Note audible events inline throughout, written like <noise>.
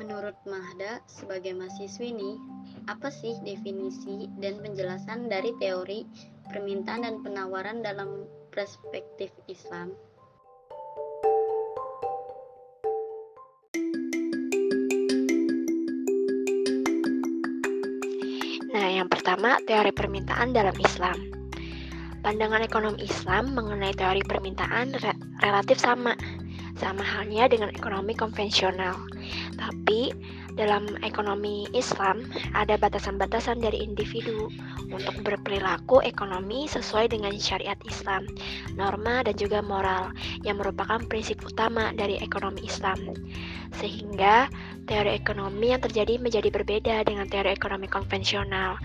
Menurut Mahda, sebagai mahasiswi nih, apa sih definisi dan penjelasan dari teori permintaan dan penawaran dalam perspektif Islam? Nah, yang pertama, teori permintaan dalam Islam. Pandangan ekonomi Islam mengenai teori permintaan re relatif sama, sama halnya dengan ekonomi konvensional. Tapi, dalam ekonomi Islam ada batasan-batasan dari individu untuk berperilaku ekonomi sesuai dengan syariat Islam, norma dan juga moral yang merupakan prinsip utama dari ekonomi Islam. Sehingga teori ekonomi yang terjadi menjadi berbeda dengan teori ekonomi konvensional.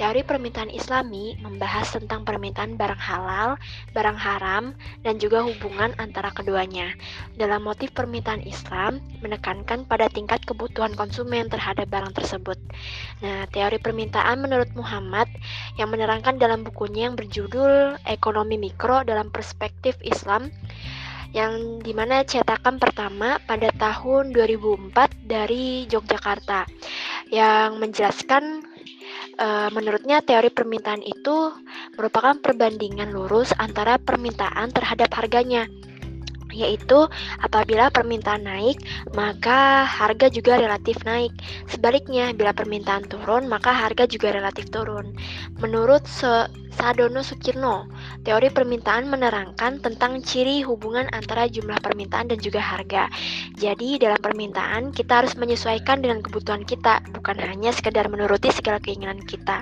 Teori permintaan Islami membahas tentang permintaan barang halal, barang haram, dan juga hubungan antara keduanya. Dalam motif permintaan Islam, menekankan pada tingkat kebutuhan konsumen terhadap barang tersebut. Nah, teori permintaan menurut Muhammad yang menerangkan dalam bukunya yang berjudul Ekonomi Mikro dalam Perspektif Islam yang di mana cetakan pertama pada tahun 2004 dari Yogyakarta yang menjelaskan uh, menurutnya teori permintaan itu merupakan perbandingan lurus antara permintaan terhadap harganya yaitu apabila permintaan naik, maka harga juga relatif naik. Sebaliknya, bila permintaan turun, maka harga juga relatif turun. Menurut Sadono Sukirno, teori permintaan menerangkan tentang ciri hubungan antara jumlah permintaan dan juga harga. Jadi, dalam permintaan kita harus menyesuaikan dengan kebutuhan kita, bukan hanya sekedar menuruti segala keinginan kita.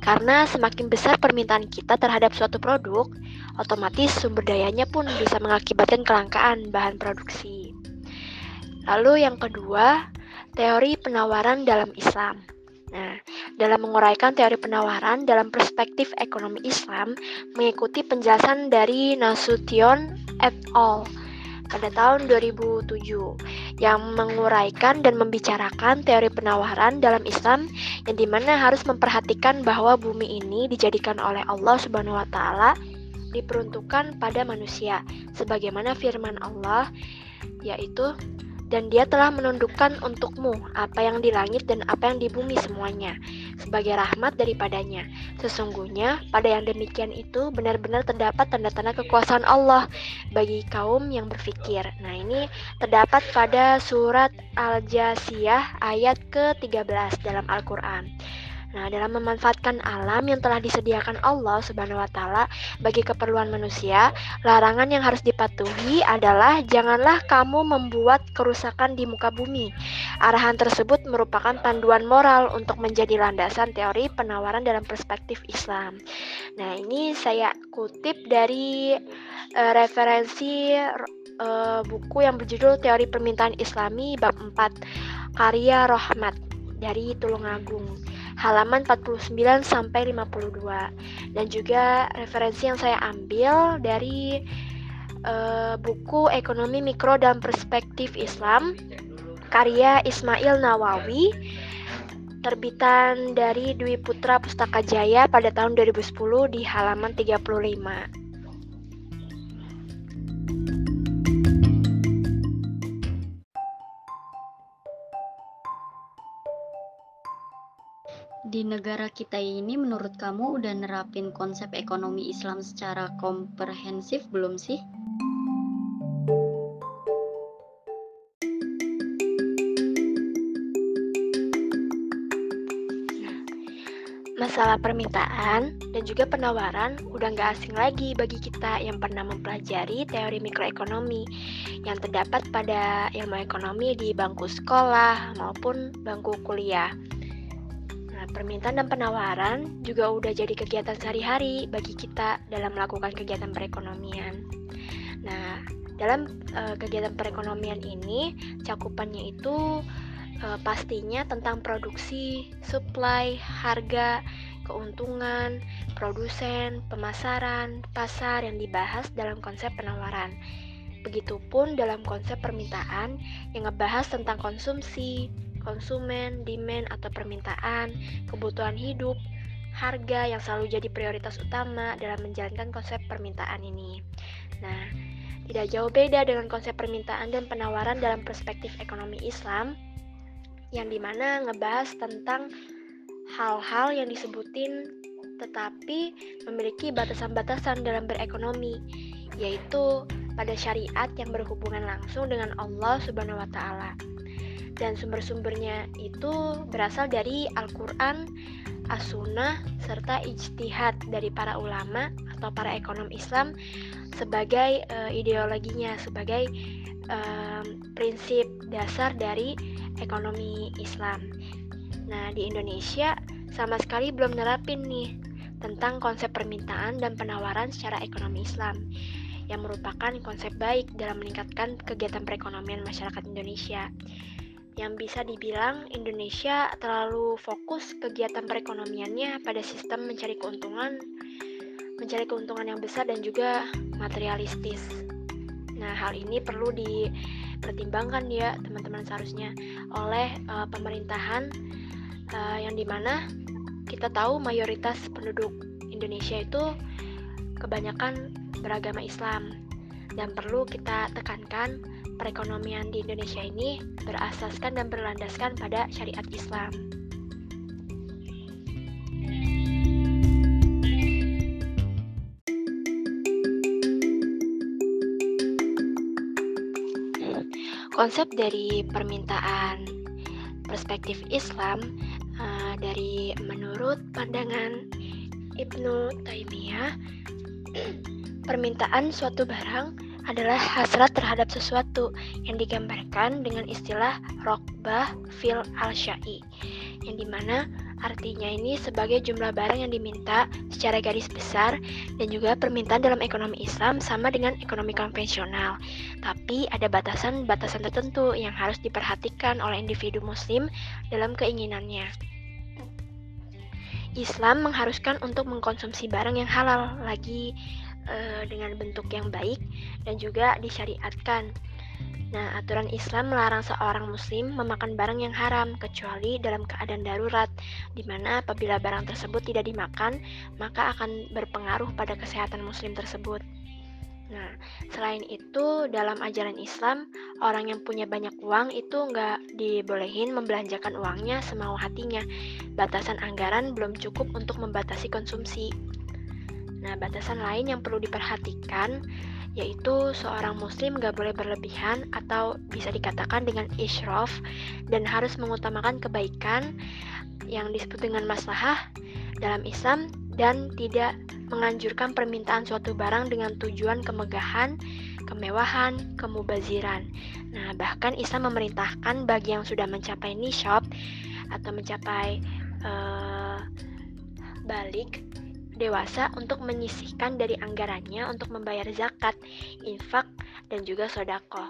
Karena semakin besar permintaan kita terhadap suatu produk, otomatis sumber dayanya pun bisa mengakibatkan kelangkaan bahan produksi. Lalu yang kedua, teori penawaran dalam Islam. Nah, dalam menguraikan teori penawaran dalam perspektif ekonomi Islam, mengikuti penjelasan dari Nasution et al. pada tahun 2007 yang menguraikan dan membicarakan teori penawaran dalam Islam yang di mana harus memperhatikan bahwa bumi ini dijadikan oleh Allah Subhanahu wa taala diperuntukkan pada manusia sebagaimana firman Allah yaitu dan dia telah menundukkan untukmu apa yang di langit dan apa yang di bumi semuanya sebagai rahmat daripadanya. Sesungguhnya pada yang demikian itu benar-benar terdapat tanda-tanda kekuasaan Allah bagi kaum yang berfikir. Nah, ini terdapat pada surat Al-Jasiyah ayat ke-13 dalam Al-Qur'an. Nah, dalam memanfaatkan alam yang telah disediakan Allah Subhanahu wa taala bagi keperluan manusia, larangan yang harus dipatuhi adalah janganlah kamu membuat kerusakan di muka bumi. Arahan tersebut merupakan panduan moral untuk menjadi landasan teori penawaran dalam perspektif Islam. Nah, ini saya kutip dari uh, referensi uh, buku yang berjudul Teori Permintaan Islami bab 4 karya Rohmat dari Tulungagung halaman 49 sampai 52 dan juga referensi yang saya ambil dari uh, buku Ekonomi Mikro dan Perspektif Islam karya Ismail Nawawi terbitan dari Dwi Putra Pustaka Jaya pada tahun 2010 di halaman 35. Di negara kita ini menurut kamu udah nerapin konsep ekonomi Islam secara komprehensif belum sih? Masalah permintaan dan juga penawaran udah nggak asing lagi bagi kita yang pernah mempelajari teori mikroekonomi yang terdapat pada ilmu ekonomi di bangku sekolah maupun bangku kuliah permintaan dan penawaran juga udah jadi kegiatan sehari-hari bagi kita dalam melakukan kegiatan perekonomian. Nah, dalam uh, kegiatan perekonomian ini cakupannya itu uh, pastinya tentang produksi, supply, harga, keuntungan, produsen, pemasaran, pasar yang dibahas dalam konsep penawaran. Begitupun dalam konsep permintaan yang ngebahas tentang konsumsi, konsumen, demand atau permintaan, kebutuhan hidup, harga yang selalu jadi prioritas utama dalam menjalankan konsep permintaan ini. Nah, tidak jauh beda dengan konsep permintaan dan penawaran dalam perspektif ekonomi Islam. yang di mana ngebahas tentang hal-hal yang disebutin tetapi memiliki batasan-batasan dalam berekonomi, yaitu pada syariat yang berhubungan langsung dengan Allah Subhanahu wa taala. Dan sumber-sumbernya itu berasal dari Al-Qur'an, As-Sunnah, serta ijtihad dari para ulama atau para ekonom Islam sebagai uh, ideologinya, sebagai uh, prinsip dasar dari ekonomi Islam. Nah, di Indonesia sama sekali belum nerapin nih tentang konsep permintaan dan penawaran secara ekonomi Islam yang merupakan konsep baik dalam meningkatkan kegiatan perekonomian masyarakat Indonesia. Yang bisa dibilang Indonesia terlalu fokus kegiatan perekonomiannya pada sistem mencari keuntungan, mencari keuntungan yang besar dan juga materialistis. Nah, hal ini perlu dipertimbangkan ya teman-teman seharusnya oleh uh, pemerintahan uh, yang di mana kita tahu mayoritas penduduk Indonesia itu kebanyakan beragama Islam dan perlu kita tekankan perekonomian di Indonesia ini berasaskan dan berlandaskan pada syariat Islam. Konsep dari permintaan perspektif Islam uh, dari menurut pandangan Ibnu Taimiyah <clears throat> permintaan suatu barang adalah hasrat terhadap sesuatu yang digambarkan dengan istilah rokbah fil al-syai yang di mana artinya ini sebagai jumlah barang yang diminta secara garis besar dan juga permintaan dalam ekonomi Islam sama dengan ekonomi konvensional. Tapi ada batasan-batasan tertentu yang harus diperhatikan oleh individu muslim dalam keinginannya. Islam mengharuskan untuk mengkonsumsi barang yang halal lagi e, dengan bentuk yang baik dan juga disyariatkan. Nah, aturan Islam melarang seorang muslim memakan barang yang haram kecuali dalam keadaan darurat, di mana apabila barang tersebut tidak dimakan, maka akan berpengaruh pada kesehatan muslim tersebut. Nah, selain itu, dalam ajaran Islam, orang yang punya banyak uang itu nggak dibolehin membelanjakan uangnya semau hatinya. Batasan anggaran belum cukup untuk membatasi konsumsi. Nah, batasan lain yang perlu diperhatikan yaitu seorang muslim nggak boleh berlebihan atau bisa dikatakan dengan isyraf dan harus mengutamakan kebaikan yang disebut dengan maslahah dalam Islam dan tidak menganjurkan permintaan suatu barang dengan tujuan kemegahan, kemewahan, kemubaziran. Nah, bahkan Islam memerintahkan bagi yang sudah mencapai nishab atau mencapai uh, balik dewasa untuk menyisihkan dari anggarannya untuk membayar zakat, infak, dan juga sodako.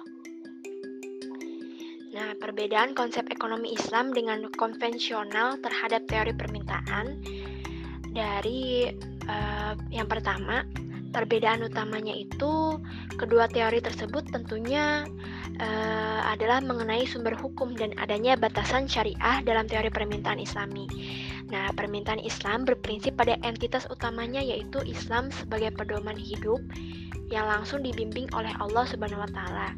Nah, perbedaan konsep ekonomi Islam dengan konvensional terhadap teori permintaan dari uh, yang pertama, perbedaan utamanya itu kedua teori tersebut tentunya uh, adalah mengenai sumber hukum dan adanya batasan syariah dalam teori permintaan Islami. Nah, permintaan Islam berprinsip pada entitas utamanya yaitu Islam sebagai pedoman hidup yang langsung dibimbing oleh Allah Subhanahu wa taala.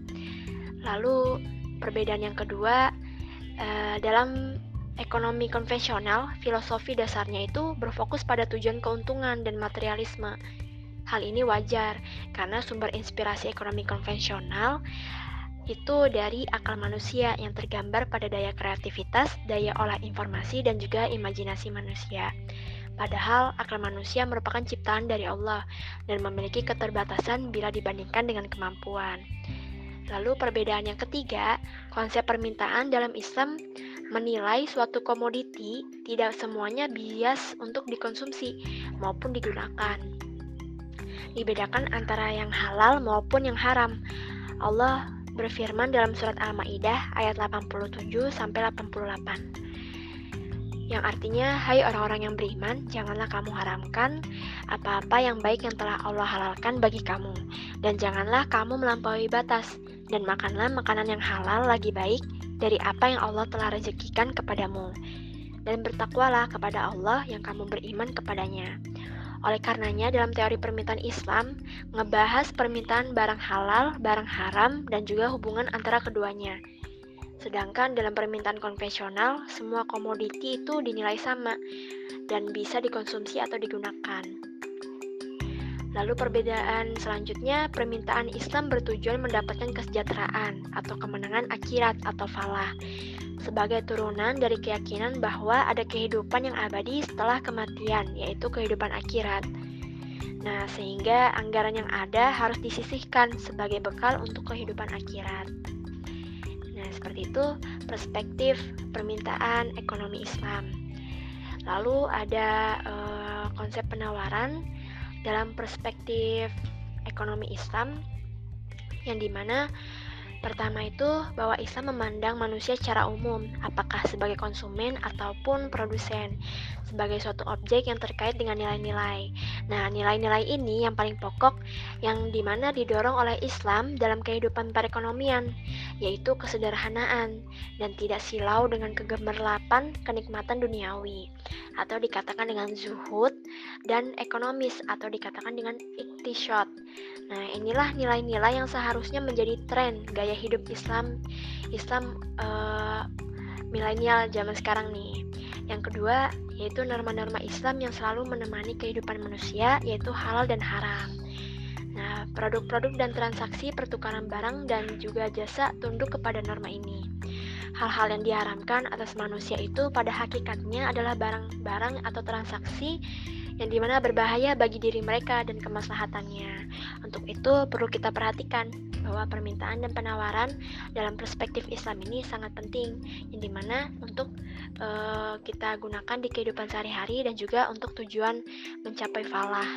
Lalu perbedaan yang kedua uh, dalam Ekonomi konvensional, filosofi dasarnya itu berfokus pada tujuan keuntungan dan materialisme. Hal ini wajar karena sumber inspirasi ekonomi konvensional itu dari akal manusia yang tergambar pada daya kreativitas, daya olah informasi, dan juga imajinasi manusia. Padahal akal manusia merupakan ciptaan dari Allah dan memiliki keterbatasan bila dibandingkan dengan kemampuan. Lalu perbedaan yang ketiga, konsep permintaan dalam Islam menilai suatu komoditi tidak semuanya bias untuk dikonsumsi maupun digunakan. Dibedakan antara yang halal maupun yang haram. Allah berfirman dalam surat Al-Maidah ayat 87 sampai 88 yang artinya, hai orang-orang yang beriman, janganlah kamu haramkan apa-apa yang baik yang telah Allah halalkan bagi kamu, dan janganlah kamu melampaui batas, dan makanlah makanan yang halal lagi baik dari apa yang Allah telah rezekikan kepadamu. Dan bertakwalah kepada Allah yang kamu beriman kepadanya. Oleh karenanya dalam teori permintaan Islam ngebahas permintaan barang halal, barang haram, dan juga hubungan antara keduanya. Sedangkan dalam permintaan konvensional, semua komoditi itu dinilai sama dan bisa dikonsumsi atau digunakan. Lalu perbedaan selanjutnya, permintaan Islam bertujuan mendapatkan kesejahteraan atau kemenangan akhirat atau falah sebagai turunan dari keyakinan bahwa ada kehidupan yang abadi setelah kematian, yaitu kehidupan akhirat. Nah, sehingga anggaran yang ada harus disisihkan sebagai bekal untuk kehidupan akhirat. Nah, seperti itu perspektif permintaan ekonomi Islam. Lalu ada uh, konsep penawaran dalam perspektif ekonomi Islam yang di mana Pertama itu bahwa Islam memandang manusia secara umum, apakah sebagai konsumen ataupun produsen, sebagai suatu objek yang terkait dengan nilai-nilai. Nah, nilai-nilai ini yang paling pokok yang di mana didorong oleh Islam dalam kehidupan perekonomian, yaitu kesederhanaan dan tidak silau dengan kegemerlapan kenikmatan duniawi, atau dikatakan dengan zuhud dan ekonomis atau dikatakan dengan iktisyot. Nah, inilah nilai-nilai yang seharusnya menjadi tren gaya hidup Islam Islam uh, milenial zaman sekarang nih. Yang kedua, yaitu norma-norma Islam yang selalu menemani kehidupan manusia, yaitu halal dan haram. Nah, produk-produk dan transaksi pertukaran barang dan juga jasa tunduk kepada norma ini. Hal-hal yang diharamkan atas manusia itu pada hakikatnya adalah barang-barang atau transaksi yang di mana berbahaya bagi diri mereka dan kemaslahatannya. Untuk itu perlu kita perhatikan bahwa permintaan dan penawaran dalam perspektif Islam ini sangat penting, yang di mana untuk uh, kita gunakan di kehidupan sehari-hari dan juga untuk tujuan mencapai falah.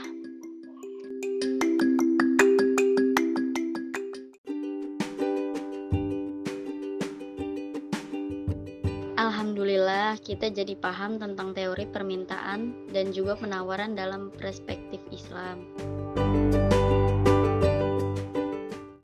Kita jadi paham tentang teori permintaan dan juga penawaran dalam perspektif Islam.